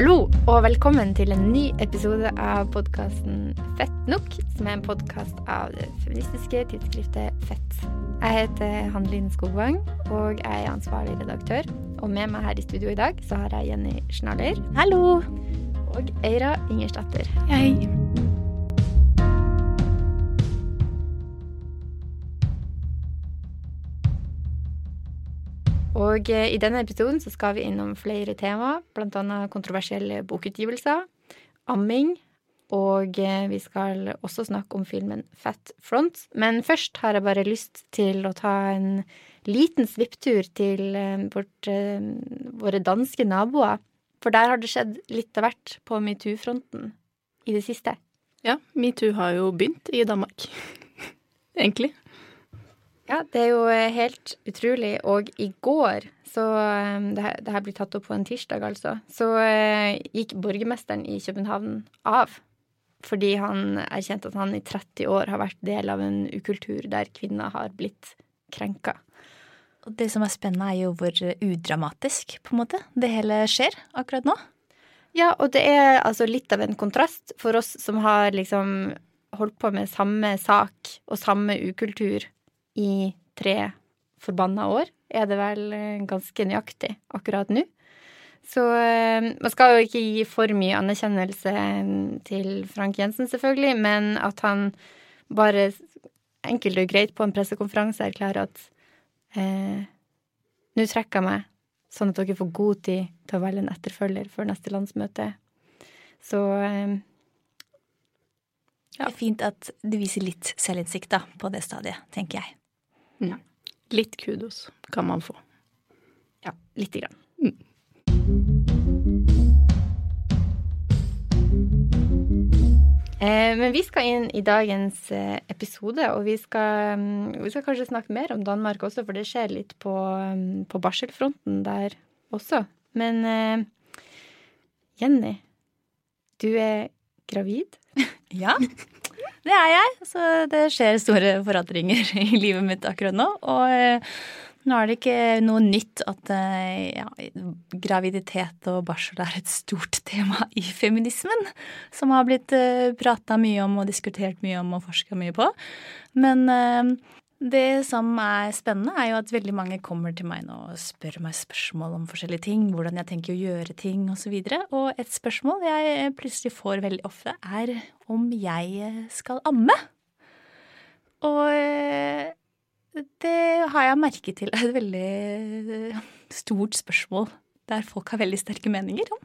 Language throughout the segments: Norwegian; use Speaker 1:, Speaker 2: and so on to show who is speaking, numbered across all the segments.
Speaker 1: Hallo og velkommen til en ny episode av podkasten Fett nok, som er en podkast av det feministiske tidsskriftet Fett. Jeg heter Hanlin Skogvang, og jeg er ansvarlig redaktør. Og med meg her i studio i dag så har jeg Jenny Schnaller.
Speaker 2: Hallo!
Speaker 1: Og Eira Ingersdatter.
Speaker 2: Hei.
Speaker 1: Og eh, i denne episoden så skal vi innom flere temaer, bl.a. kontroversielle bokutgivelser, amming, og eh, vi skal også snakke om filmen Fat Front. Men først har jeg bare lyst til å ta en liten svipptur til eh, vårt, våre danske naboer. For der har det skjedd litt av hvert på metoo-fronten i det siste.
Speaker 2: Ja, metoo har jo begynt i Danmark. Egentlig.
Speaker 1: Ja, det er jo eh, helt utrolig. Og i går, så eh, det her, det her blir tatt opp på en tirsdag, altså, så uh, gikk borgermesteren i København av. Fordi han erkjente at han i 30 år har vært del av en ukultur der kvinner har blitt krenka.
Speaker 3: Og det som er spennende, er jo hvor udramatisk på en måte det hele skjer akkurat nå.
Speaker 1: Ja, og det er altså litt av en kontrast for oss som har liksom holdt på med samme sak og samme ukultur i tre forbanna år, er det vel eh, ganske nøyaktig akkurat nå. Så eh, man skal jo ikke gi for mye anerkjennelse eh, til Frank Jensen, selvfølgelig, men at han bare enkelt og greit på en pressekonferanse erklærer at eh, nå trekker jeg meg, sånn at dere får god tid til å velge en etterfølger før neste landsmøte. Så eh,
Speaker 3: ja. Det er fint at du viser litt selvinnsikt på det stadiet, tenker jeg.
Speaker 2: Mm. Litt kudos kan man få.
Speaker 1: Ja, lite grann. Mm. Eh, men vi skal inn i dagens eh, episode, og vi skal, mm, vi skal, kanskje snakke mer om Danmark også, for det skjer litt på, mm, på barselfronten der også. Men eh, Jenny, du er gravid?
Speaker 3: ja. Det er jeg. Så det skjer store forandringer i livet mitt akkurat nå. Og eh, nå er det ikke noe nytt at eh, ja, graviditet og barsel er et stort tema i feminismen. Som har blitt eh, prata mye om og diskutert mye om og forska mye på. Men det som er spennende, er jo at veldig mange kommer til meg nå og spør meg spørsmål om forskjellige ting, hvordan jeg tenker å gjøre ting osv. Og, så og et spørsmål jeg plutselig får veldig ofte, er om jeg skal amme. Og eh, det har jeg merket til er et veldig eh, stort spørsmål der folk har veldig sterke meninger om.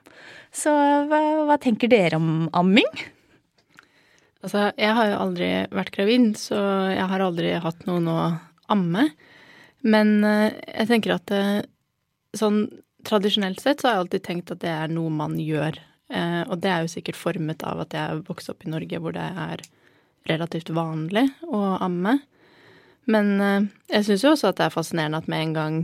Speaker 3: Så hva, hva tenker dere om amming?
Speaker 2: Altså, jeg har jo aldri vært gravid, så jeg har aldri hatt noen å amme. Men eh, jeg tenker at eh, sånn tradisjonelt sett så har jeg alltid tenkt at det er noe man gjør. Eh, og det er jo sikkert formet av at jeg vokste opp i Norge hvor det er relativt vanlig å amme. Men jeg syns jo også at det er fascinerende at med en gang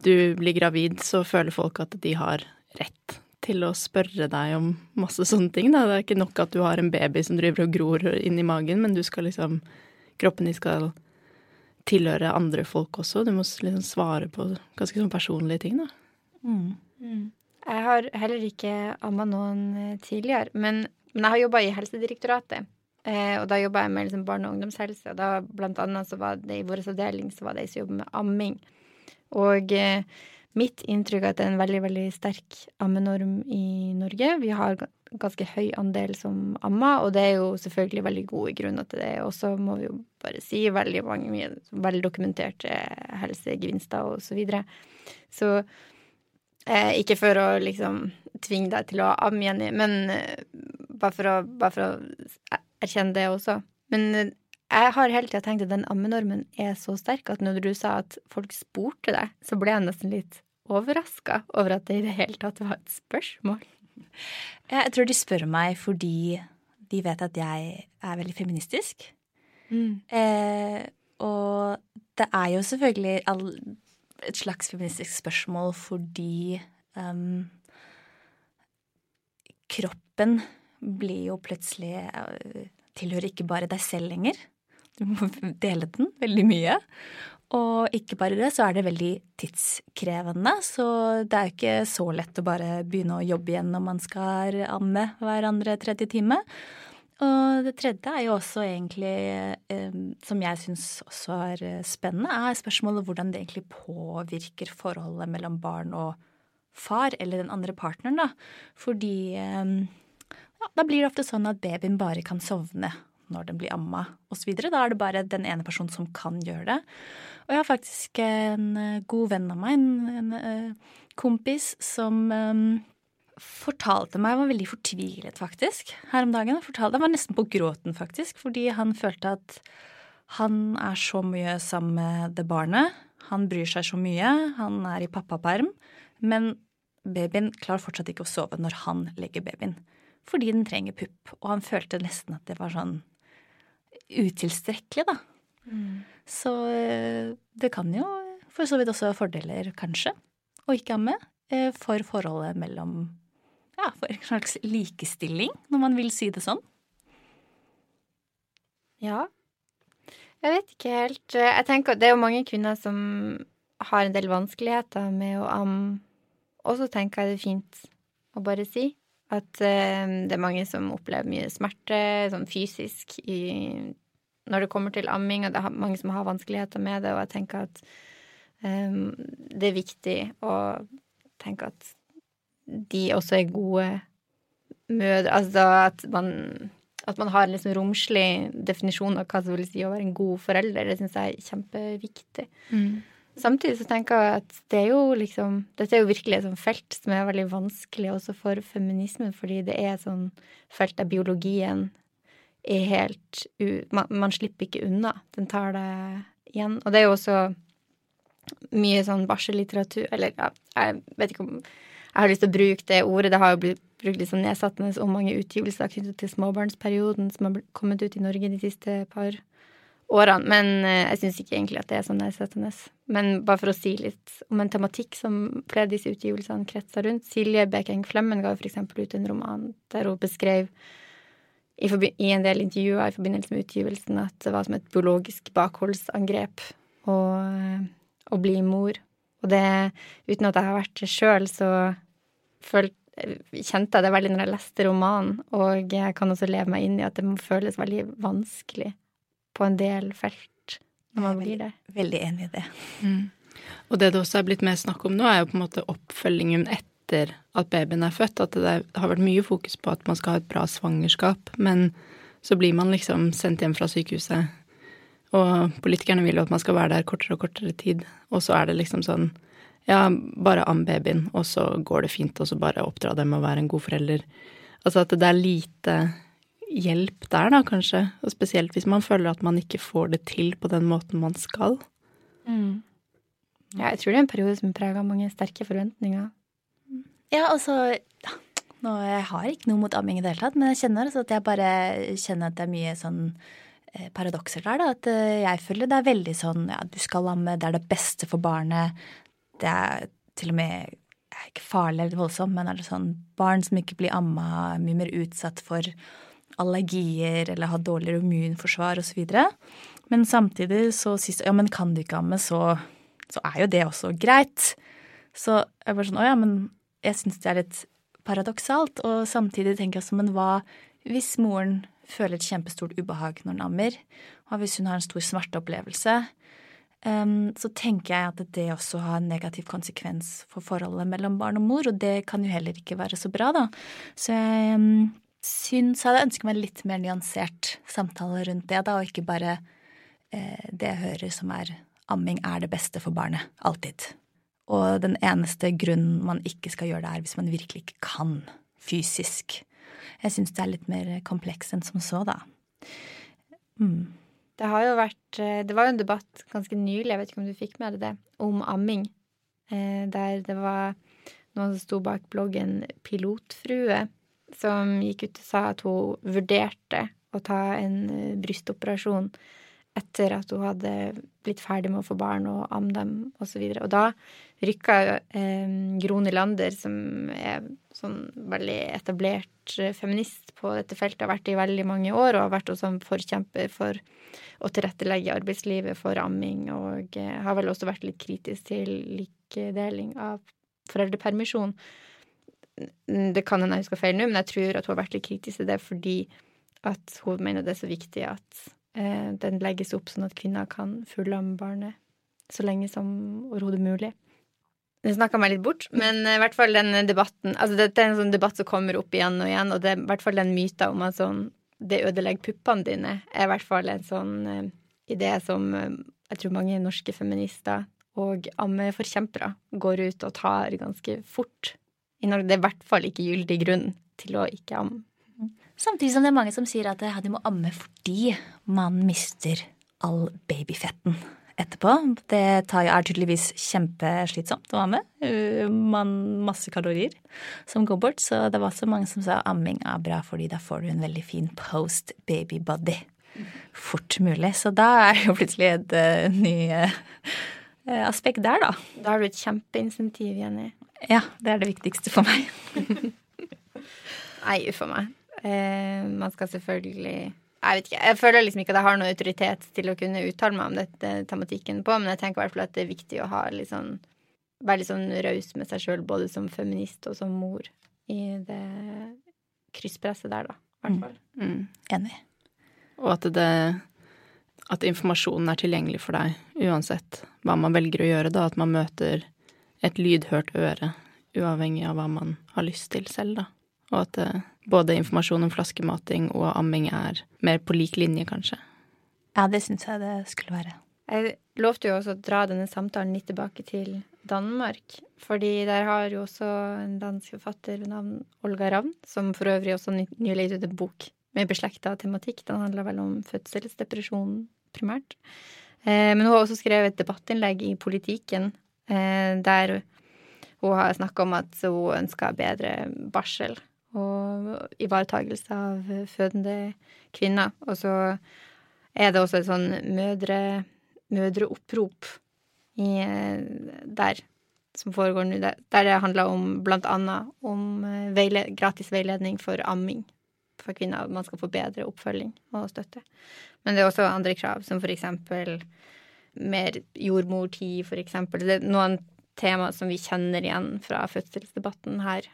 Speaker 2: du blir gravid, så føler folk at de har rett til å spørre deg om masse sånne ting. Da. Det er ikke nok at du har en baby som driver og gror inn i magen, men du skal liksom Kroppen din skal tilhøre andre folk også. Du må liksom svare på ganske sånn personlige ting, da.
Speaker 1: Mm. Mm. Jeg har heller ikke amma noen eh, tidligere, men, men jeg har jobba i Helsedirektoratet. Eh, og da jobba jeg med liksom barne- og ungdomshelse, og da blant annet så var det i vår avdeling så var det ei som jobbet med amming. Og eh, mitt inntrykk er at det er en veldig, veldig sterk ammenorm i Norge. Vi har ganske høy andel som ammer, og det er jo selvfølgelig veldig gode grunner til det. Og så må vi jo bare si veldig mange mye veldokumenterte helsegevinster og så videre. Så eh, ikke for å liksom tvinge deg til å amme, Jenny, men eh, bare, for å, bare for å erkjenne det også. Men eh, jeg har hele tida tenkt at den ammenormen er så sterk at når du sa at folk spurte deg, så ble jeg nesten litt overraska over at det i det hele tatt var et spørsmål.
Speaker 3: Jeg tror de spør meg fordi de vet at jeg er veldig feministisk. Mm. Eh, og det er jo selvfølgelig et slags feministisk spørsmål fordi um, kroppen blir jo plutselig uh, Tilhører ikke bare deg selv lenger. Du må dele den veldig mye. Og ikke bare det, så er det veldig tidskrevende. Så det er ikke så lett å bare begynne å jobbe igjen når man skal amme hverandre tredje time. Og det tredje er jo også egentlig, eh, som jeg syns også er eh, spennende, er spørsmålet hvordan det egentlig påvirker forholdet mellom barn og far, eller den andre partneren, da. Fordi eh, ja, da blir det ofte sånn at babyen bare kan sovne når den blir amma osv. Da er det bare den ene personen som kan gjøre det. Og jeg har faktisk en eh, god venn av meg, en, en uh, kompis, som um, fortalte meg Jeg var veldig fortvilet, faktisk, her om dagen. Fortalte, jeg var nesten på gråten, faktisk, fordi han følte at han er så mye sammen med det barnet. Han bryr seg så mye. Han er i pappaperm. Men babyen klarer fortsatt ikke å sove når han legger babyen. Fordi den trenger pupp. Og han følte nesten at det var sånn utilstrekkelig, da. Mm. Så eh, det kan jo for så vidt også fordeler, kanskje, å ikke amme. Eh, for forholdet mellom Ja, for en slags likestilling, når man vil si det sånn.
Speaker 1: Ja. Jeg vet ikke helt. Jeg tenker det er jo mange kvinner som har en del vanskeligheter med å amme. Og så tenker jeg det er fint å bare si at uh, det er mange som opplever mye smerte, sånn fysisk, i, når det kommer til amming, og det er mange som har vanskeligheter med det, og jeg tenker at um, det er viktig å tenke at de også er gode mødre Altså at man, at man har en liksom romslig definisjon av hva det vil si å være en god forelder. Det syns jeg er kjempeviktig. Mm. Samtidig så tenker jeg at det er jo liksom Dette er jo virkelig et sånt felt som er veldig vanskelig også for feminismen, fordi det er et sånt felt der biologien er helt u... Man, man, slipper ikke unna. Den tar det igjen. Og det er jo også mye sånn barsellitteratur Eller ja, jeg vet ikke om jeg har lyst til å bruke det ordet. Det har jo blitt brukt litt sånn nedsettende om mange utgivelser knyttet til småbarnsperioden som har kommet ut i Norge de siste par årene. Men eh, jeg syns ikke egentlig at det er så nedsettende. Men bare for å si litt om en tematikk som flere av disse utgivelsene kretser rundt. Silje Bekeng Flemmen ga f.eks. ut en roman der hun beskrev i, i, en del intervjuer i forbindelse med utgivelsen at det var som et biologisk bakholdsangrep å, å bli mor. Og det, uten at jeg har vært det sjøl, så følte kjente jeg det veldig når jeg leste romanen, og jeg kan også leve meg inn i at det må føles veldig vanskelig på en del felt når man blir det.
Speaker 3: Veldig enig i det.
Speaker 2: Mm. Og det det også er blitt mer snakk om nå, er jo på en måte oppfølgingen etter at babyen er født. At det har vært mye fokus på at man skal ha et bra svangerskap, men så blir man liksom sendt hjem fra sykehuset, og politikerne vil jo at man skal være der kortere og kortere tid, og så er det liksom sånn ja, bare am babyen, og så går det fint, og så bare oppdra dem og være en god forelder. Altså at det er lite hjelp der, da, kanskje. Og spesielt hvis man føler at man ikke får det til på den måten man skal.
Speaker 1: Mm. Ja, jeg tror det er en periode som preger mange sterke forventninger.
Speaker 3: Ja, altså nå, Jeg har ikke noe mot amming i det hele tatt, men jeg kjenner altså at jeg bare kjenner at det er mye sånn eh, paradokser der. da, At eh, jeg føler det er veldig sånn ja, du skal amme, det er det beste for barnet. Det er til og med ikke farlig eller voldsomt, men er det sånn barn som ikke blir amma, mye mer utsatt for allergier eller har dårligere immunforsvar osv. Men samtidig så sies det ja, men kan du ikke amme, så, så, er jo det også greit. Så jeg bare sånn å ja, men jeg syns det er litt paradoksalt. Og samtidig tenker jeg sånn, men hva hvis moren føler et kjempestort ubehag når hun ammer, og hvis hun har en stor smerteopplevelse, um, så tenker jeg at det også har en negativ konsekvens for forholdet mellom barn og mor, og det kan jo heller ikke være så bra, da. Så jeg um, syns jeg hadde ønsket meg litt mer nyansert samtale rundt det, da, og ikke bare eh, det jeg hører som er amming er det beste for barnet. Alltid. Og den eneste grunnen man ikke skal gjøre det, er hvis man virkelig ikke kan fysisk. Jeg syns det er litt mer komplekst enn som så, da.
Speaker 1: Mm. Det har jo vært eh, Det var jo en debatt ganske nylig, jeg vet ikke om du fikk med deg det, om amming. Eh, der det var noen som sto bak bloggen Pilotfrue, som gikk ut og sa at hun vurderte å ta en eh, brystoperasjon etter at hun hadde blitt ferdig med å få barn og amme dem osv. Og, så og da rykka eh, Gro Nylander, som er sånn veldig etablert eh, feminist på dette feltet, har vært i veldig mange år og har vært også en forkjemper for å tilrettelegge arbeidslivet for amming, og eh, har vel også vært litt kritisk til likedeling av foreldrepermisjon. Det kan hende jeg husker feil nå, men jeg tror at hun har vært litt kritisk til det fordi at hun mener det er så viktig at eh, den legges opp sånn at kvinner kan fullamme barnet så lenge som overhodet mulig. Det snakka meg litt bort, men eh, i hvert fall den debatten Altså, dette er en sånn debatt som kommer opp igjen og igjen, og det er i hvert fall den myta om at sånn Det ødelegger puppene dine, er i hvert fall en sånn uh, idé som uh, jeg tror mange norske feminister og ammeforkjempere går ut og tar ganske fort i Norge. Det er i hvert fall ikke gyldig grunn til å ikke amme.
Speaker 3: Samtidig som det er mange som sier at du må amme fordi man mister all babyfetten etterpå. Det er tydeligvis kjempeslitsomt å amme. Man, masse kalorier som går bort. Så det var også mange som sa amming er bra, fordi da får du en veldig fin post baby body fort mulig. Så da er det jo plutselig et uh, ny uh, aspekt der, da.
Speaker 1: Da har du et kjempeinsentiv, Jenny.
Speaker 3: Ja, det er det viktigste for meg.
Speaker 1: Nei, uff a meg. Eh, man skal selvfølgelig jeg vet ikke, jeg føler liksom ikke at jeg har noe autoritet til å kunne uttale meg om dette tematikken på, men jeg tenker i hvert fall at det er viktig å ha litt sånn være litt sånn raus med seg sjøl, både som feminist og som mor, i det krysspresset der, da. I hvert fall.
Speaker 3: Mm. Mm. Enig.
Speaker 2: Og at det at informasjonen er tilgjengelig for deg uansett hva man velger å gjøre, da. At man møter et lydhørt øre, uavhengig av hva man har lyst til selv, da. Og at eh, både informasjon om flaskemating og amming er mer på lik linje, kanskje.
Speaker 3: Ja, det syns jeg det skulle være.
Speaker 1: Jeg lovte jo også å dra denne samtalen litt tilbake til Danmark. Fordi der har jo også en dansk forfatter ved navn Olga Ravn, som for øvrig også nylig gitt ut en bok med beslekta tematikk. Den handler vel om fødselsdepresjon primært. Eh, men hun har også skrevet et debattinnlegg i Politikken eh, der hun har snakka om at hun ønsker bedre barsel og ivaretagelse av fødende kvinner. Og så er det også et sånn mødre, mødreopprop i, der som foregår nå, der, det handler om blant annet om eh, veile, gratis veiledning for amming for kvinner. Man skal få bedre oppfølging og støtte. Men det er også andre krav, som for eksempel mer jordmortid, eksempel. Det er noen tema som vi kjenner igjen fra fødselsdebatten her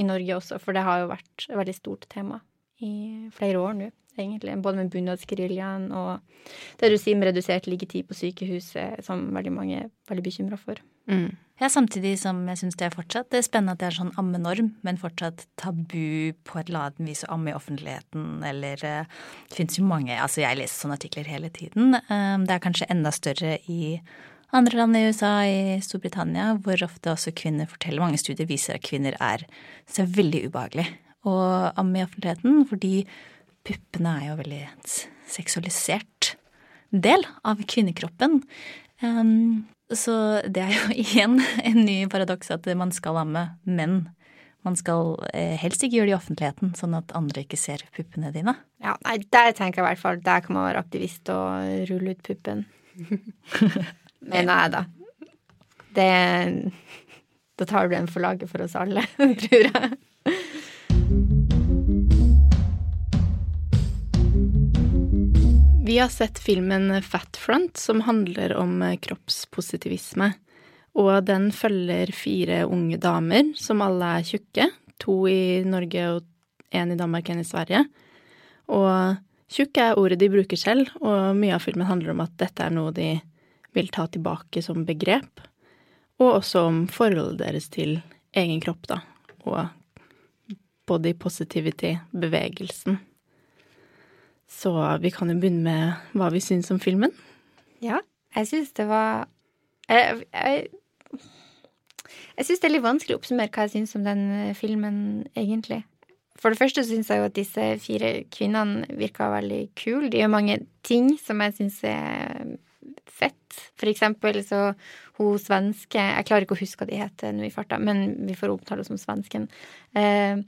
Speaker 1: i Norge også, for det har jo vært et veldig stort tema i flere år nå, egentlig. Både med bunadsgeriljaen og det du sier med redusert liggetid på sykehuset, som veldig mange er veldig bekymra for.
Speaker 3: Mm. Ja, samtidig som jeg syns det er fortsatt det er spennende at det er sånn ammenorm, men fortsatt tabu på et eller annet vis å amme i offentligheten, eller eh, Det fins jo mange Altså, jeg leser sånne artikler hele tiden. Eh, det er kanskje enda større i andre land i USA, i Storbritannia, hvor ofte også kvinner forteller Mange studier viser at kvinner er så veldig ubehagelig å amme i offentligheten, fordi puppene er jo veldig seksualisert del av kvinnekroppen. Um, så det er jo igjen en ny paradoks at man skal amme, men man skal eh, helst ikke gjøre det i offentligheten, sånn at andre ikke ser puppene dine.
Speaker 1: Ja, nei, Der tenker jeg i hvert fall der kan man være aktivist og rulle ut puppen. mener jeg, da. Det Da tar du en for laget for oss alle, tror jeg.
Speaker 2: Vi har sett filmen Fat Front, som handler om kroppspositivisme. Og den følger fire unge damer, som alle er tjukke. To i Norge og én i Danmark, én i Sverige. Og tjukk er ordet de bruker selv, og mye av filmen handler om at dette er noe de vil ta tilbake som begrep, og også om forholdet deres til egen kropp, da, og body positivity-bevegelsen. Så vi kan jo begynne med hva vi syns om filmen.
Speaker 1: Ja, jeg syns det var Jeg, jeg, jeg syns det er litt vanskelig å oppsummere hva jeg syns om den eh, filmen, egentlig. For det første syns jeg jo at disse fire kvinnene virka veldig kule. De gjør mange ting som jeg syns er fett. For eksempel så hun svenske Jeg klarer ikke å huske hva de heter nå i farta, men vi får omtale henne som svensken. Eh,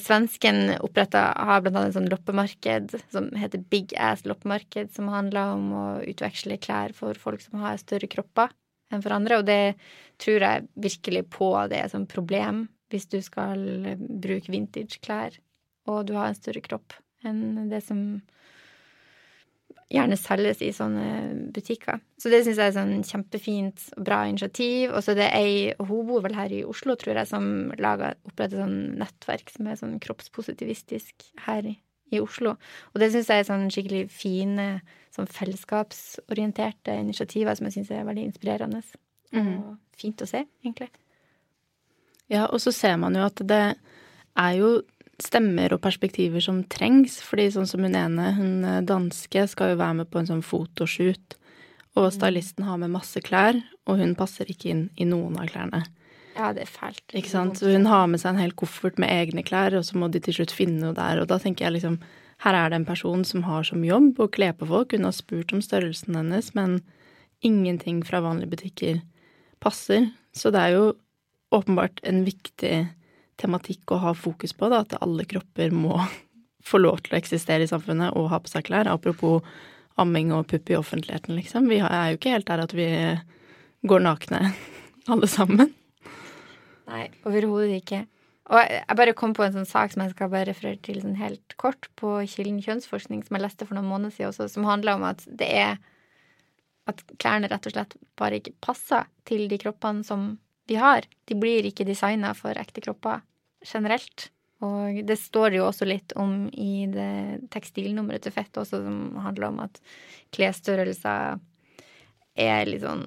Speaker 1: svensken oppretta har blant annet et sånn loppemarked som heter Big Ass loppemarked, som handler om å utveksle klær for folk som har større kropper enn for andre. Og det tror jeg virkelig på det er et problem hvis du skal bruke vintage-klær og du har en større kropp enn det som gjerne selges i sånne butikker. Så det syns jeg er sånn kjempefint og bra initiativ. Og så er det ei, og hun bor vel her i Oslo, tror jeg, som lager, oppretter sånn nettverk som er sånn kroppspositivistisk her i, i Oslo. Og det syns jeg er sånn skikkelig fine, sånn fellesskapsorienterte initiativer som jeg syns er veldig inspirerende. Mm. Og fint å se, egentlig.
Speaker 2: Ja, og så ser man jo at det er jo stemmer og perspektiver som trengs. fordi sånn som hun ene, hun eh, danske, skal jo være med på en sånn fotoshoot. Og mm. stylisten har med masse klær, og hun passer ikke inn i noen av klærne.
Speaker 1: Ja, det er fælt.
Speaker 2: Ikke sant? Så hun har med seg en hel koffert med egne klær, og så må de til slutt finne noe der. Og da tenker jeg liksom her er det en person som har som jobb å kle på folk. Hun har spurt om størrelsen hennes, men ingenting fra vanlige butikker passer. Så det er jo åpenbart en viktig tematikk å ha fokus på, da, at alle kropper må få lov til å eksistere i samfunnet og ha på seg klær. Apropos amming og pupp i offentligheten, liksom. Vi er jo ikke helt der at vi går nakne alle sammen.
Speaker 1: Nei, overhodet ikke. Og jeg bare kom på en sånn sak som jeg skal bare referere til sånn helt kort, på Kilden kjønnsforskning, som jeg leste for noen måneder siden også, som handler om at det er At klærne rett og slett bare ikke passer til de kroppene som vi har. De blir ikke designa for ekte kropper generelt. Og det står det jo også litt om i det tekstilnummeret til Fett også, som handler om at klesstørrelser er litt sånn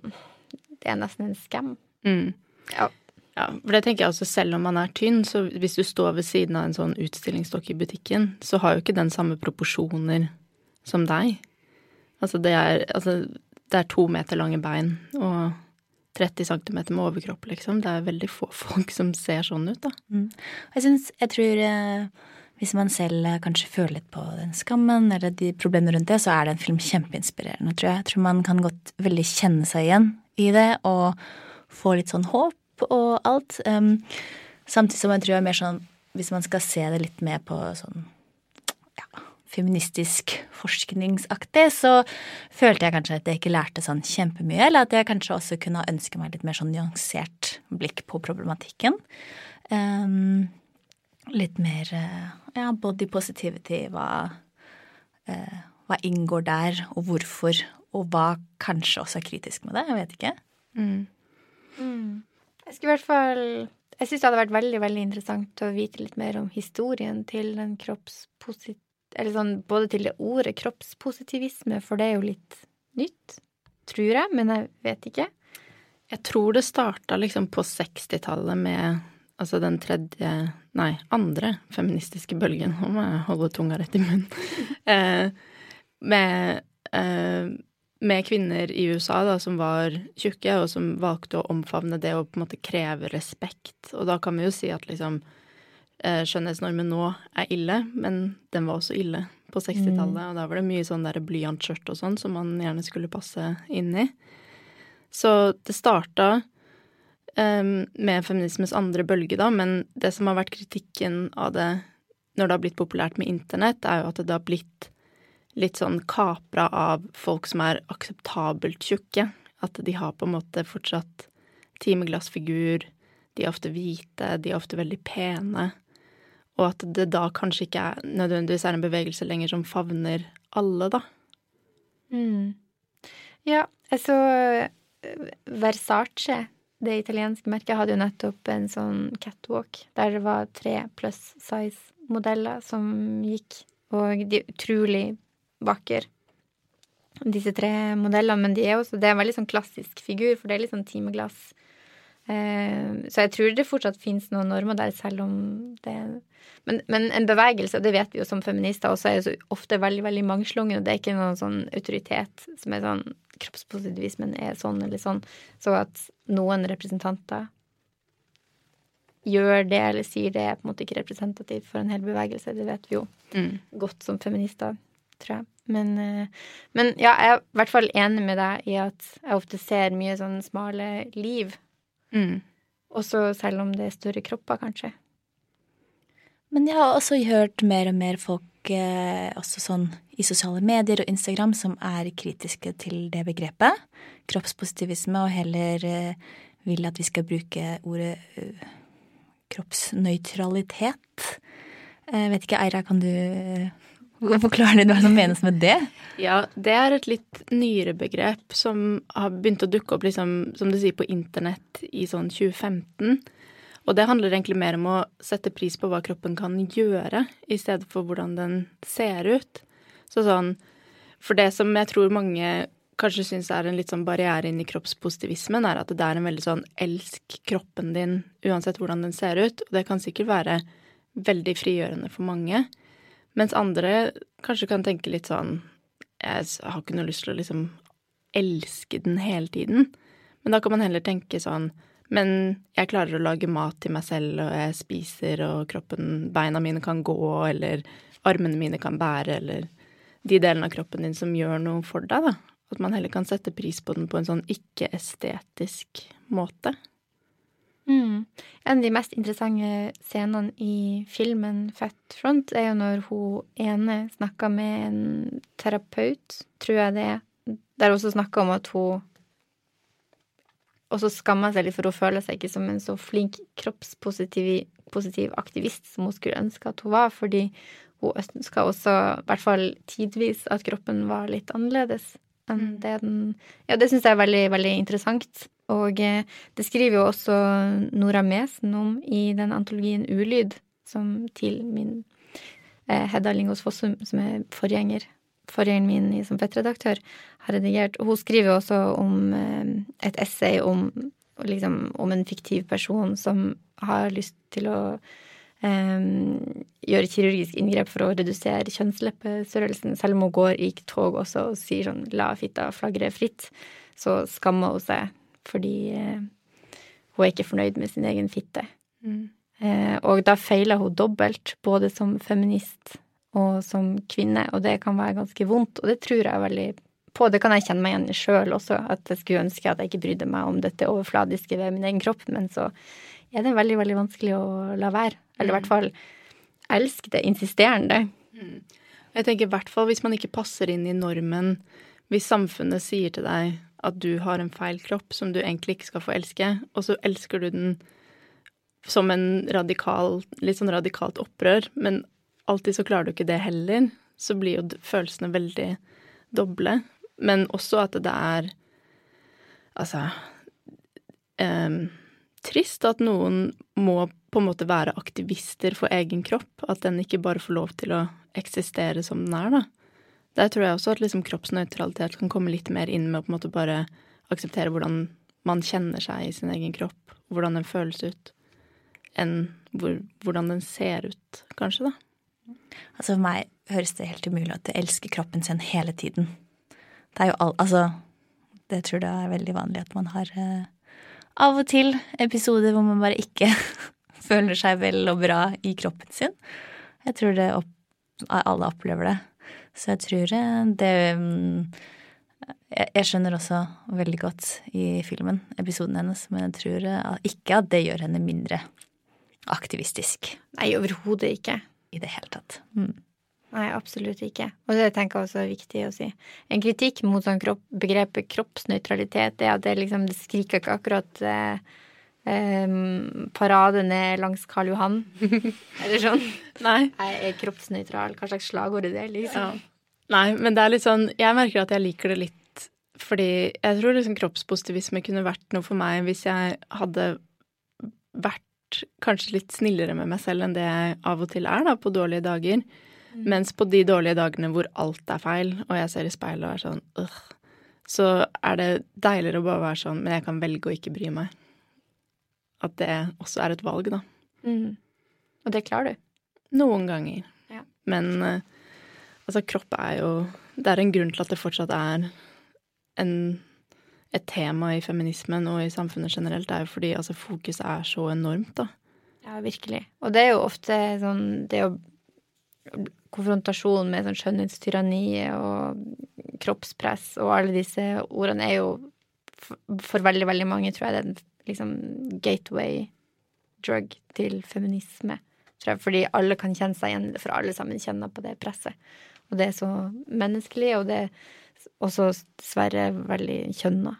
Speaker 1: Det er nesten en skam.
Speaker 2: Mm. Ja. ja. For det tenker jeg også, selv om man er tynn, så hvis du står ved siden av en sånn utstillingsstokk i butikken, så har jo ikke den samme proporsjoner som deg. Altså det er, altså, det er to meter lange bein, og 30 cm med overkropp, liksom. Det er veldig få folk som ser sånn ut, da.
Speaker 3: Mm. Jeg syns Jeg tror eh, hvis man selv eh, kanskje føler litt på den skammen eller de problemene rundt det, så er det en film kjempeinspirerende, tror jeg. Jeg tror man kan godt veldig kjenne seg igjen i det og få litt sånn håp og alt. Um, samtidig som jeg tror jeg er mer sånn Hvis man skal se det litt mer på sånn feministisk forskningsaktig, så følte jeg kanskje at jeg ikke lærte sånn kjempemye, eller at jeg kanskje også kunne ønske meg litt mer sånn nyansert blikk på problematikken. Um, litt mer ja, body positivity, hva, uh, hva inngår der, og hvorfor, og hva kanskje også er kritisk med det. Jeg vet ikke. Mm.
Speaker 1: Mm. Jeg skulle i hvert fall jeg syns det hadde vært veldig veldig interessant å vite litt mer om historien til den kroppspositive eller sånn både til det ordet kroppspositivisme, for det er jo litt nytt, tror jeg, men jeg vet ikke.
Speaker 2: Jeg tror det starta liksom på 60-tallet med altså den tredje, nei, andre feministiske bølgen, nå må jeg holde tunga rett i munnen, eh, med, eh, med kvinner i USA da, som var tjukke, og som valgte å omfavne det og på en måte kreve respekt. Og da kan vi jo si at liksom skjønnhetsnormen nå er ille, men den var også ille på 60-tallet. Mm. Og da var det mye sånn der blyantskjørt og sånn som man gjerne skulle passe inn i. Så det starta um, med feminismens andre bølge, da, men det som har vært kritikken av det når det har blitt populært med internett, er jo at det har blitt litt sånn kapra av folk som er akseptabelt tjukke. At de har på en måte fortsatt timeglassfigur, de er ofte hvite, de er ofte veldig pene. Og at det da kanskje ikke er, nødvendigvis er en bevegelse lenger som favner alle, da.
Speaker 1: Mm. Ja, altså Versace, det italienske merket, hadde jo nettopp en sånn catwalk der det var tre pluss size-modeller som gikk, og de er utrolig vakre, disse tre modellene. Men de er også, det er en veldig sånn klassisk figur, for det er litt sånn timeglass. Eh, så jeg tror det fortsatt finnes noen normer der, selv om det men, men, en bevegelse, og det vet vi jo som feminister, også er jo så ofte veldig veldig mangslungen, og det er ikke noen sånn autoritet som er sånn Kroppspositivismen er sånn eller sånn. Så at noen representanter gjør det eller sier det, er på en måte ikke representativt for en hel bevegelse. Det vet vi jo mm. godt som feminister, tror jeg. Men, eh, men, ja, jeg er i hvert fall enig med deg i at jeg ofte ser mye sånn smale liv. Mm. Også selv om det er større kropper, kanskje.
Speaker 3: Men jeg har også hørt mer og mer folk eh, også sånn i sosiale medier og Instagram som er kritiske til det begrepet. Kroppspositivisme, og heller eh, vil at vi skal bruke ordet uh, kroppsnøytralitet. Jeg eh, vet ikke, Eira, kan du forklare litt hva som menes med det?
Speaker 2: Ja, det er et litt nyere begrep som har begynt å dukke opp, liksom, som du sier, på internett i sånn 2015. Og det handler egentlig mer om å sette pris på hva kroppen kan gjøre, i stedet for hvordan den ser ut. Så sånn For det som jeg tror mange kanskje syns er en litt sånn barriere inn i kroppspositivismen, er at det er en veldig sånn elsk kroppen din uansett hvordan den ser ut. Og det kan sikkert være veldig frigjørende for mange. Mens andre kanskje kan tenke litt sånn Jeg har ikke noe lyst til å liksom elske den hele tiden. Men da kan man heller tenke sånn Men jeg klarer å lage mat til meg selv, og jeg spiser, og kroppen Beina mine kan gå, eller armene mine kan bære, eller de delene av kroppen din som gjør noe for deg, da. At man heller kan sette pris på den på en sånn ikke-estetisk måte.
Speaker 1: Mm. En av de mest interessante scenene i filmen Fat Front er jo når hun ene snakker med en terapeut, tror jeg det er, der hun også snakker om at hun også skammer seg litt, for hun føler seg ikke som en så flink kroppspositiv aktivist som hun skulle ønske at hun var, fordi hun ønska også, i hvert fall tidvis, at kroppen var litt annerledes enn mm. det den Ja, det syns jeg er veldig, veldig interessant. Og eh, det skriver jo også Nora Mesen om i den antologien Ulyd, som til min eh, Hedda Lingås Fossum, som er forgjenger, forgjengeren min som fettredaktør, har redigert. Hun skriver også om eh, et essay om, liksom, om en fiktiv person som har lyst til å um, gjøre kirurgisk inngrep for å redusere kjønnsleppestørrelsen. Selv om hun går i tog også og sier sånn 'la fitta flagre fritt', så skammer hun seg fordi uh, hun er ikke fornøyd med sin egen fitte. Mm. Uh, og da feiler hun dobbelt, både som feminist og som kvinne, og det kan være ganske vondt, og det tror jeg veldig på. Det kan jeg kjenne meg igjen i sjøl også, at jeg skulle ønske at jeg ikke brydde meg om dette overfladiske ved min egen kropp, men så er det veldig, veldig vanskelig å la være. Eller i hvert mm. fall elske det insisterende. Mm.
Speaker 2: Jeg tenker i hvert fall hvis man ikke passer inn i normen, hvis samfunnet sier til deg at du har en feil kropp som du egentlig ikke skal få elske, og så elsker du den som en radikal, litt sånn radikalt opprør, men alltid så klarer du ikke det heller, så blir jo følelsene veldig doble. Men også at det er Altså eh, trist at noen må på en måte være aktivister for egen kropp. At den ikke bare får lov til å eksistere som den er, da. Der tror jeg også at liksom kroppsnøytralitet kan komme litt mer inn med å på en måte bare akseptere hvordan man kjenner seg i sin egen kropp, hvordan den føles ut, enn hvor, hvordan den ser ut, kanskje, da.
Speaker 3: Altså For meg høres det helt umulig at du elsker kroppen sin hele tiden. Det er jo all, Altså, det tror jeg er veldig vanlig at man har eh, av og til episoder hvor man bare ikke føler seg vel og bra i kroppen sin. Jeg tror det opp, alle opplever det. Så jeg tror det mm, Jeg skjønner også veldig godt i filmen, episoden hennes, men jeg tror ikke at det gjør henne mindre aktivistisk.
Speaker 1: Nei, overhodet ikke.
Speaker 3: I det hele tatt. Mm.
Speaker 1: Nei, absolutt ikke. Og det tenker jeg også er viktig å si. En kritikk mot sånn kropp, begrepet kroppsnøytralitet er at det liksom det skriker ikke akkurat eh, eh, parade ned langs Karl Johan. Eller sånn.
Speaker 2: Nei.
Speaker 1: Jeg er kroppsnøytral. Hva slags slagord er det, liksom? Ja.
Speaker 2: Nei, men det er litt sånn Jeg merker at jeg liker det litt fordi jeg tror liksom kroppspositivisme kunne vært noe for meg hvis jeg hadde vært kanskje litt snillere med meg selv enn det jeg av og til er, da, på dårlige dager. Mm. Mens på de dårlige dagene hvor alt er feil, og jeg ser i speilet og er sånn øh, så er det deiligere å bare være sånn Men jeg kan velge å ikke bry meg. At det også er et valg, da.
Speaker 1: Mm. Og det klarer du?
Speaker 2: Noen ganger. Ja. Men uh, altså, kropp er jo Det er en grunn til at det fortsatt er en, et tema i feminismen og i samfunnet generelt. Det er jo fordi altså, fokuset er så enormt, da.
Speaker 1: Ja, virkelig. Og det er jo ofte sånn Det å konfrontasjon med sånn skjønnhetstyranni og kroppspress og alle disse ordene er jo for veldig, veldig mange, tror jeg, det er en liksom gateway drug til feminisme. tror jeg, fordi alle kan kjenne seg igjen i det, for alle sammen kjenner på det presset. Og det er så menneskelig, og det er også dessverre veldig kjønna.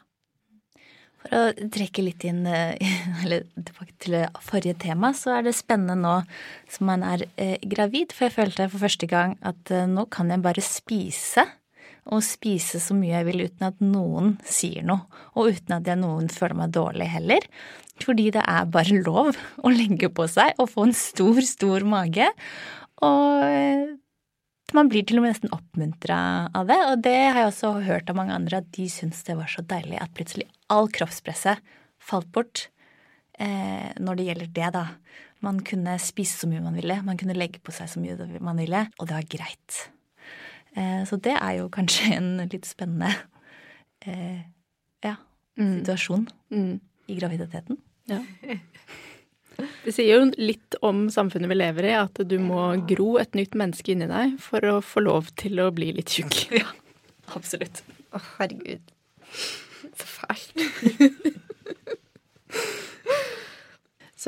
Speaker 3: For å trekke litt inn eh, eller tilbake til forrige tema, så er det spennende nå som man er eh, gravid. For jeg følte for første gang at eh, nå kan jeg bare spise. Og spise så mye jeg vil uten at noen sier noe. Og uten at jeg noen føler meg dårlig heller. Fordi det er bare lov å legge på seg og få en stor, stor mage. Og man blir til og med nesten oppmuntra av det. Og det har jeg også hørt av mange andre, at de syns det var så deilig at plutselig all kroppspresset falt bort. Eh, når det gjelder det, da. Man kunne spise så mye man ville, man kunne legge på seg så mye man ville, og det var greit. Eh, så det er jo kanskje en litt spennende eh, ja, mm. situasjon mm. i graviditeten. Ja.
Speaker 2: Det sier jo litt om samfunnet vi lever i, at du må gro et nytt menneske inni deg for å få lov til å bli litt tjukk.
Speaker 3: Ja, absolutt.
Speaker 1: Å, herregud. Så fælt.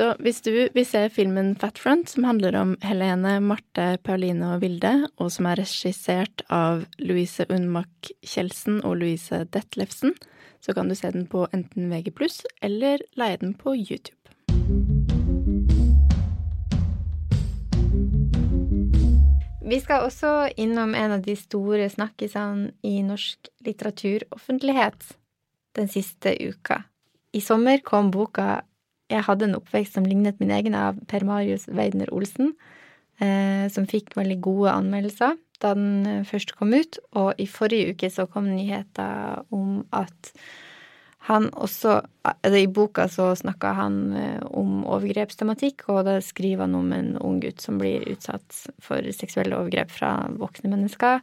Speaker 2: Så hvis du vil se filmen Fat Front, som handler om Helene, Marte, Pauline og Vilde, og som er regissert av Louise Unnmak Kjeldsen og Louise Detlefsen, så kan du se den på enten VG+, eller leie den på YouTube.
Speaker 1: Vi skal også innom en av de store snakkisene i norsk litteraturoffentlighet den siste uka. I sommer kom boka 'Jeg hadde en oppvekst som lignet min egen' av Per Marius Weidner Olsen, eh, som fikk veldig gode anmeldelser da den eh, først kom ut. Og i forrige uke så kom nyheter om at han også altså I boka så snakka han eh, om overgrepstematikk, og da skriver han om en ung gutt som blir utsatt for seksuelle overgrep fra voksne mennesker.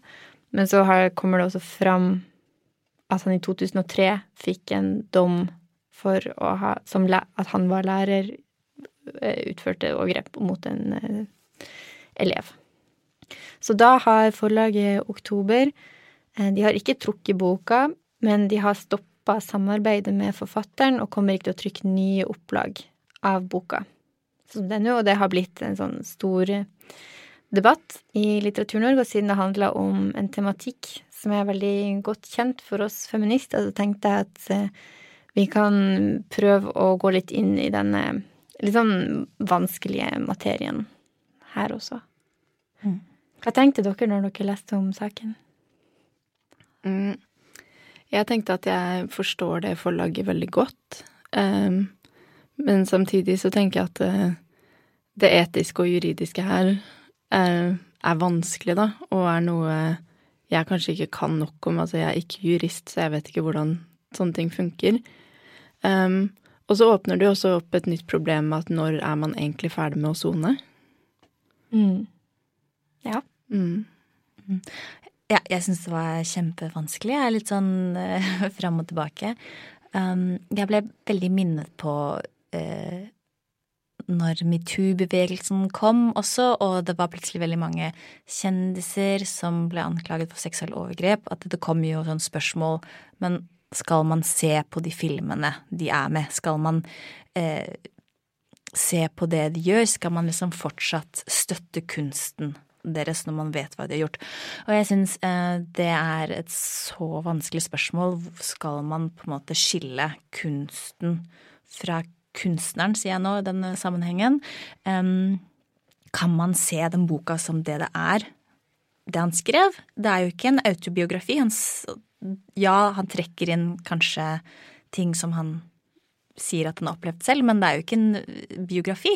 Speaker 1: Men så kommer det også fram at han i 2003 fikk en dom for å ha som, At han var lærer, eh, utførte overgrep mot en uh, elev. Så da har forlaget Oktober De har ikke trukket boka, men de har stoppa samarbeidet med forfatteren og kommer ikke til å trykke nye opplag av boka. Så det er nå, og det har blitt en sånn stor debatt i Litteratur-Norge, og siden det handler om en tematikk som er veldig godt kjent for oss feminister, så tenkte jeg at eh, vi kan prøve å gå litt inn i denne litt sånn vanskelige materien her også. Mm. Hva tenkte dere når dere leste om saken?
Speaker 2: Mm. Jeg tenkte at jeg forstår det forlaget veldig godt. Um, men samtidig så tenker jeg at det, eh, det etiske og juridiske her er, er, vanskelig, da, og er noe jeg kanskje ikke kan nok om. Altså, jeg er ikke jurist, så jeg vet ikke hvordan sånne ting funker. Um, og så åpner det jo også opp et nytt problem med at når er man egentlig ferdig med å sone?
Speaker 1: Mm. Ja.
Speaker 3: Mm. mm. Ja, jeg syns det var kjempevanskelig. Jeg er litt sånn uh, fram og tilbake. Um, jeg ble veldig minnet på uh, når metoo-bevegelsen kom også, og det var plutselig veldig mange kjendiser som ble anklaget for seksuelle overgrep, at det kom jo sånn spørsmål Men skal man se på de filmene de er med? Skal man eh, se på det de gjør? Skal man liksom fortsatt støtte kunsten? deres når man vet hva de har gjort. Og jeg syns eh, det er et så vanskelig spørsmål. Skal man på en måte skille kunsten fra kunstneren, sier jeg nå i denne sammenhengen? Um, kan man se den boka som det det er, det han skrev? Det er jo ikke en autobiografi. Han, ja, han trekker inn kanskje ting som han sier at han har opplevd selv, men det er jo ikke en biografi.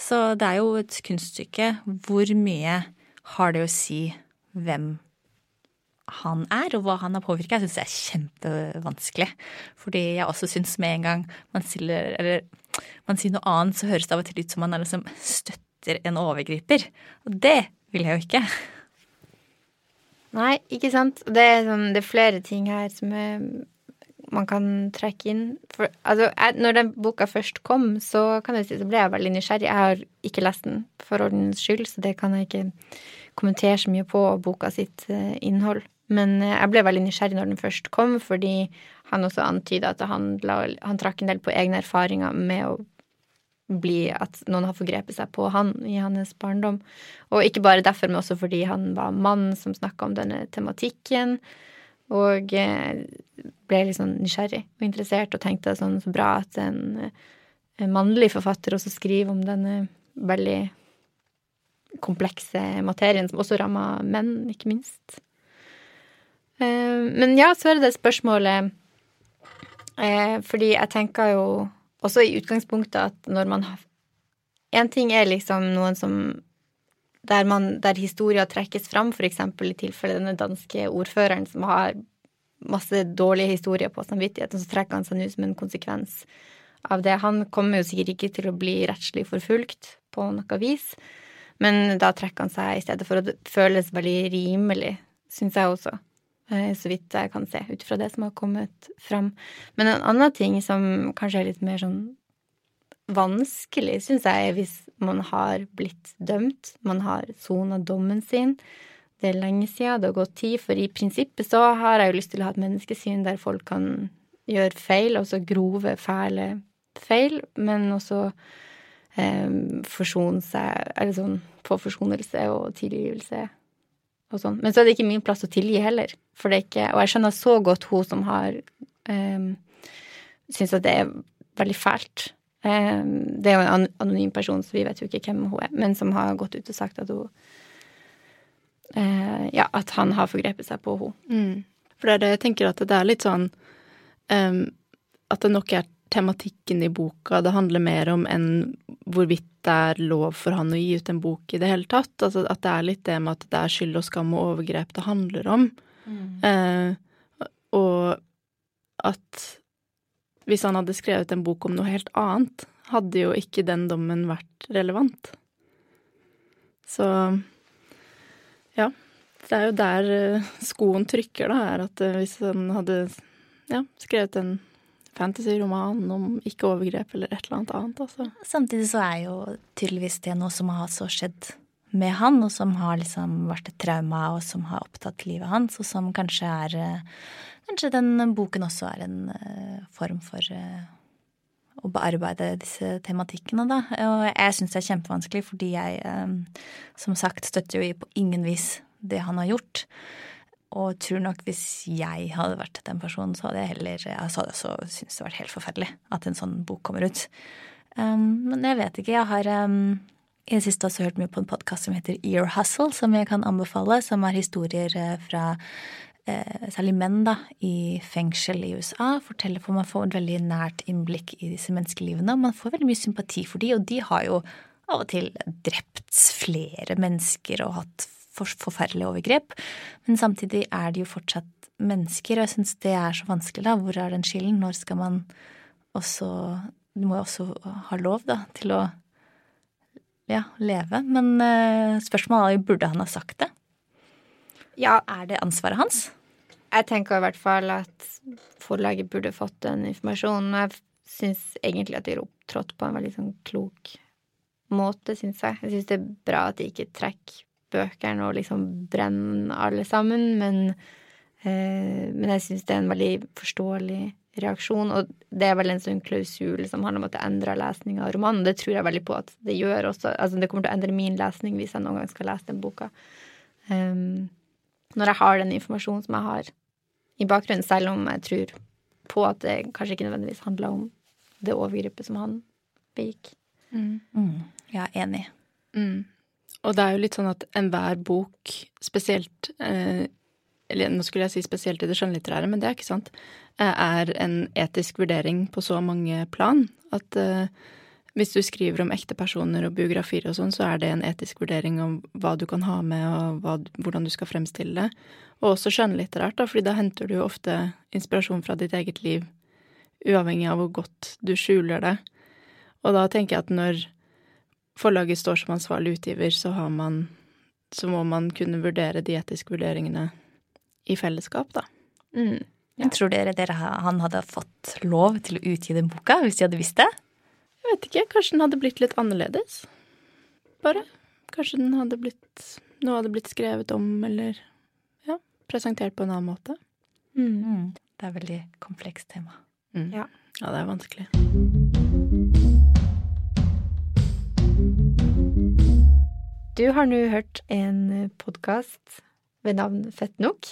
Speaker 3: Så det er jo et kunststykke. Hvor mye har det å si hvem han er, og hva han har påvirka. Jeg syns det er kjempevanskelig. Fordi jeg også syns med en gang man, stiller, eller, man sier noe annet, så høres det av og til ut som man liksom støtter en overgriper. Og det vil jeg jo ikke.
Speaker 1: Nei, ikke sant. Det er, sånn, det er flere ting her som er, man kan trekke inn. For, altså, jeg, når den boka først kom, så kan jeg si, så ble jeg veldig nysgjerrig. Jeg har ikke lest den for ordens skyld, så det kan jeg ikke kommentere så mye på boka sitt eh, innhold. Men eh, jeg ble veldig nysgjerrig når den først kom, fordi han også antyda at han, la, han, trakk en del på egne erfaringer med å bli at noen har forgrepet seg på han i hans barndom. Og ikke bare derfor, men også fordi han var mann som snakka om denne tematikken. Og eh, ble litt sånn nysgjerrig og interessert og tenkte sånn så bra at en, en mannlig forfatter også skriver om denne veldig komplekse materien, som også rammer menn, ikke minst. Eh, men ja, så er det det spørsmålet eh, Fordi jeg tenker jo også i utgangspunktet at når man har En ting er liksom noen som der, man, der historia trekkes fram, eksempel i tilfelle denne danske ordføreren som har masse dårlige historier på samvittigheten, så trekker han seg nå som en konsekvens av det. Han kommer jo sikkert ikke til å bli rettslig forfulgt på noe vis, men da trekker han seg i stedet for, å føles veldig rimelig, syns jeg også. Eh, så vidt jeg kan se, ut fra det som har kommet fram. Men en annen ting som kanskje er litt mer sånn vanskelig, syns jeg, er hvis man har blitt dømt, man har sona dommen sin. Det er lenge siden, det har gått tid, for i prinsippet så har jeg jo lyst til å ha et menneskesyn der folk kan gjøre feil, også grove, fæle feil, men også eh, forsone seg, eller sånn få forsonelse og tilgivelse og sånn. Men så er det ikke min plass å tilgi heller, for det er ikke Og jeg skjønner så godt hun som har um, syns at det er veldig fælt Um, det er jo en anonym person, så vi vet jo ikke hvem hun er, men som har gått ut og sagt at hun uh, Ja, at han har forgrepet seg på henne.
Speaker 2: Mm. For det er det jeg tenker at det er litt sånn um, At det nok er tematikken i boka det handler mer om enn hvorvidt det er lov for han å gi ut en bok i det hele tatt. Altså at det er litt det med at det er skyld og skam og overgrep det handler om. Mm. Eh, og at hvis han hadde skrevet en bok om noe helt annet, hadde jo ikke den dommen vært relevant. Så ja. Det er jo der eh, skoen trykker, da, er at eh, hvis han hadde ja, skrevet en fantasy-roman om ikke-overgrep eller et eller annet annet, altså.
Speaker 3: Samtidig så er jo tydeligvis det noe som har så skjedd med han, og som har liksom vært et trauma, og som har opptatt livet hans, og som kanskje er eh, Kanskje den boken også er en uh, form for uh, å bearbeide disse tematikkene, da. Og jeg syns det er kjempevanskelig, fordi jeg som sagt støtter jo på ingen vis det han har gjort. Og tror nok hvis jeg hadde vært den personen, så hadde jeg heller altså, så syntes det vært helt forferdelig at en sånn bok kommer ut. Um, men jeg vet ikke. Jeg har um, i det siste også hørt mye på en podkast som heter Ear Hustle, som jeg kan anbefale, som er historier fra eh, særlig menn da, i fengsel i USA, forteller for man får et veldig nært innblikk i disse menneskelivene. Og man får veldig mye sympati for de, og de har jo av og til drept flere mennesker og hatt for, forferdelige overgrep. Men samtidig er de jo fortsatt mennesker, og jeg syns det er så vanskelig, da. Hvor er den skillen? Når skal man også Du må jo også ha lov, da, til å ja, leve. Men uh, spørsmålet er jo burde han ha sagt det? Ja. Er det ansvaret hans?
Speaker 1: Jeg tenker i hvert fall at forlaget burde fått den informasjonen. Jeg syns egentlig at de har opptrådt på en veldig sånn klok måte, syns jeg. Jeg syns det er bra at de ikke trekker bøkene og liksom brenner alle sammen, men, eh, men jeg syns det er en veldig forståelig reaksjon. Og det er vel en sånn klausul som handler om at det endrer lesninga av romanen. Det tror jeg veldig på at det gjør også. Altså det kommer til å endre min lesning hvis jeg noen gang skal lese den boka. Um, når jeg har den informasjonen som jeg har i bakgrunnen, selv om jeg tror på at det kanskje ikke nødvendigvis handler om det overgrepet som han begikk.
Speaker 3: Mm. Mm. Ja, enig.
Speaker 2: Mm. Og det er jo litt sånn at enhver bok, spesielt eh, Eller nå skulle jeg si spesielt i det skjønnlitterære, men det er ikke sant. Eh, er en etisk vurdering på så mange plan at eh, hvis du skriver om ekte personer og biografier og sånn, så er det en etisk vurdering om hva du kan ha med, og hva, hvordan du skal fremstille det. Og også skjønnlitterært, da, fordi da henter du jo ofte inspirasjon fra ditt eget liv, uavhengig av hvor godt du skjuler det. Og da tenker jeg at når forlaget står som ansvarlig utgiver, så har man Så må man kunne vurdere de etiske vurderingene i fellesskap, da.
Speaker 3: Mm. Ja. Tror dere, dere han hadde fått lov til å utgi den boka hvis de hadde visst det?
Speaker 2: Jeg vet ikke. Kanskje den hadde blitt litt annerledes. Bare. Kanskje den hadde blitt Noe hadde blitt skrevet om, eller ja, presentert på en annen måte.
Speaker 3: Mm. Mm. Det er et veldig komplekst tema.
Speaker 2: Mm. Ja. ja, det er vanskelig.
Speaker 1: Du har nå hørt en podkast ved navn Fett nok,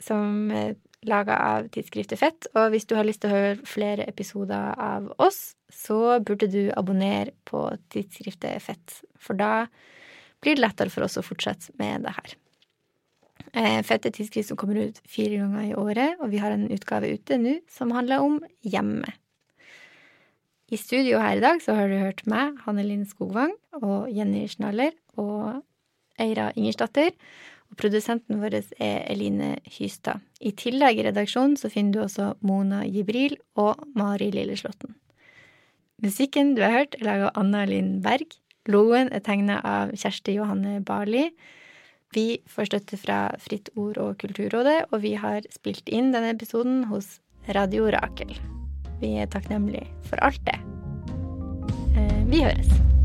Speaker 1: som er laga av tidsskriftet Fett. Og hvis du har lyst til å høre flere episoder av oss, så burde du abonnere på tidsskriftet Fett, for da blir det lettere for oss å fortsette med det her. Eh, Fett er tidsskrift som kommer ut fire ganger i året, og vi har en utgave ute nå som handler om hjemme. I studio her i dag så har du hørt meg, Hanne Linn Skogvang, og Jenny Schnaller og Eira Ingersdatter. Og produsenten vår er Eline Hystad. I tillegg i redaksjonen så finner du også Mona Jibril og Mari Lilleslåtten. Musikken du har hørt, er laga av Anna Linn Berg. Logoen er tegna av Kjersti Johanne Barli. Vi får støtte fra Fritt Ord og Kulturrådet, og vi har spilt inn denne episoden hos Radio Rakel. Vi er takknemlige for alt det. Eh, vi høres.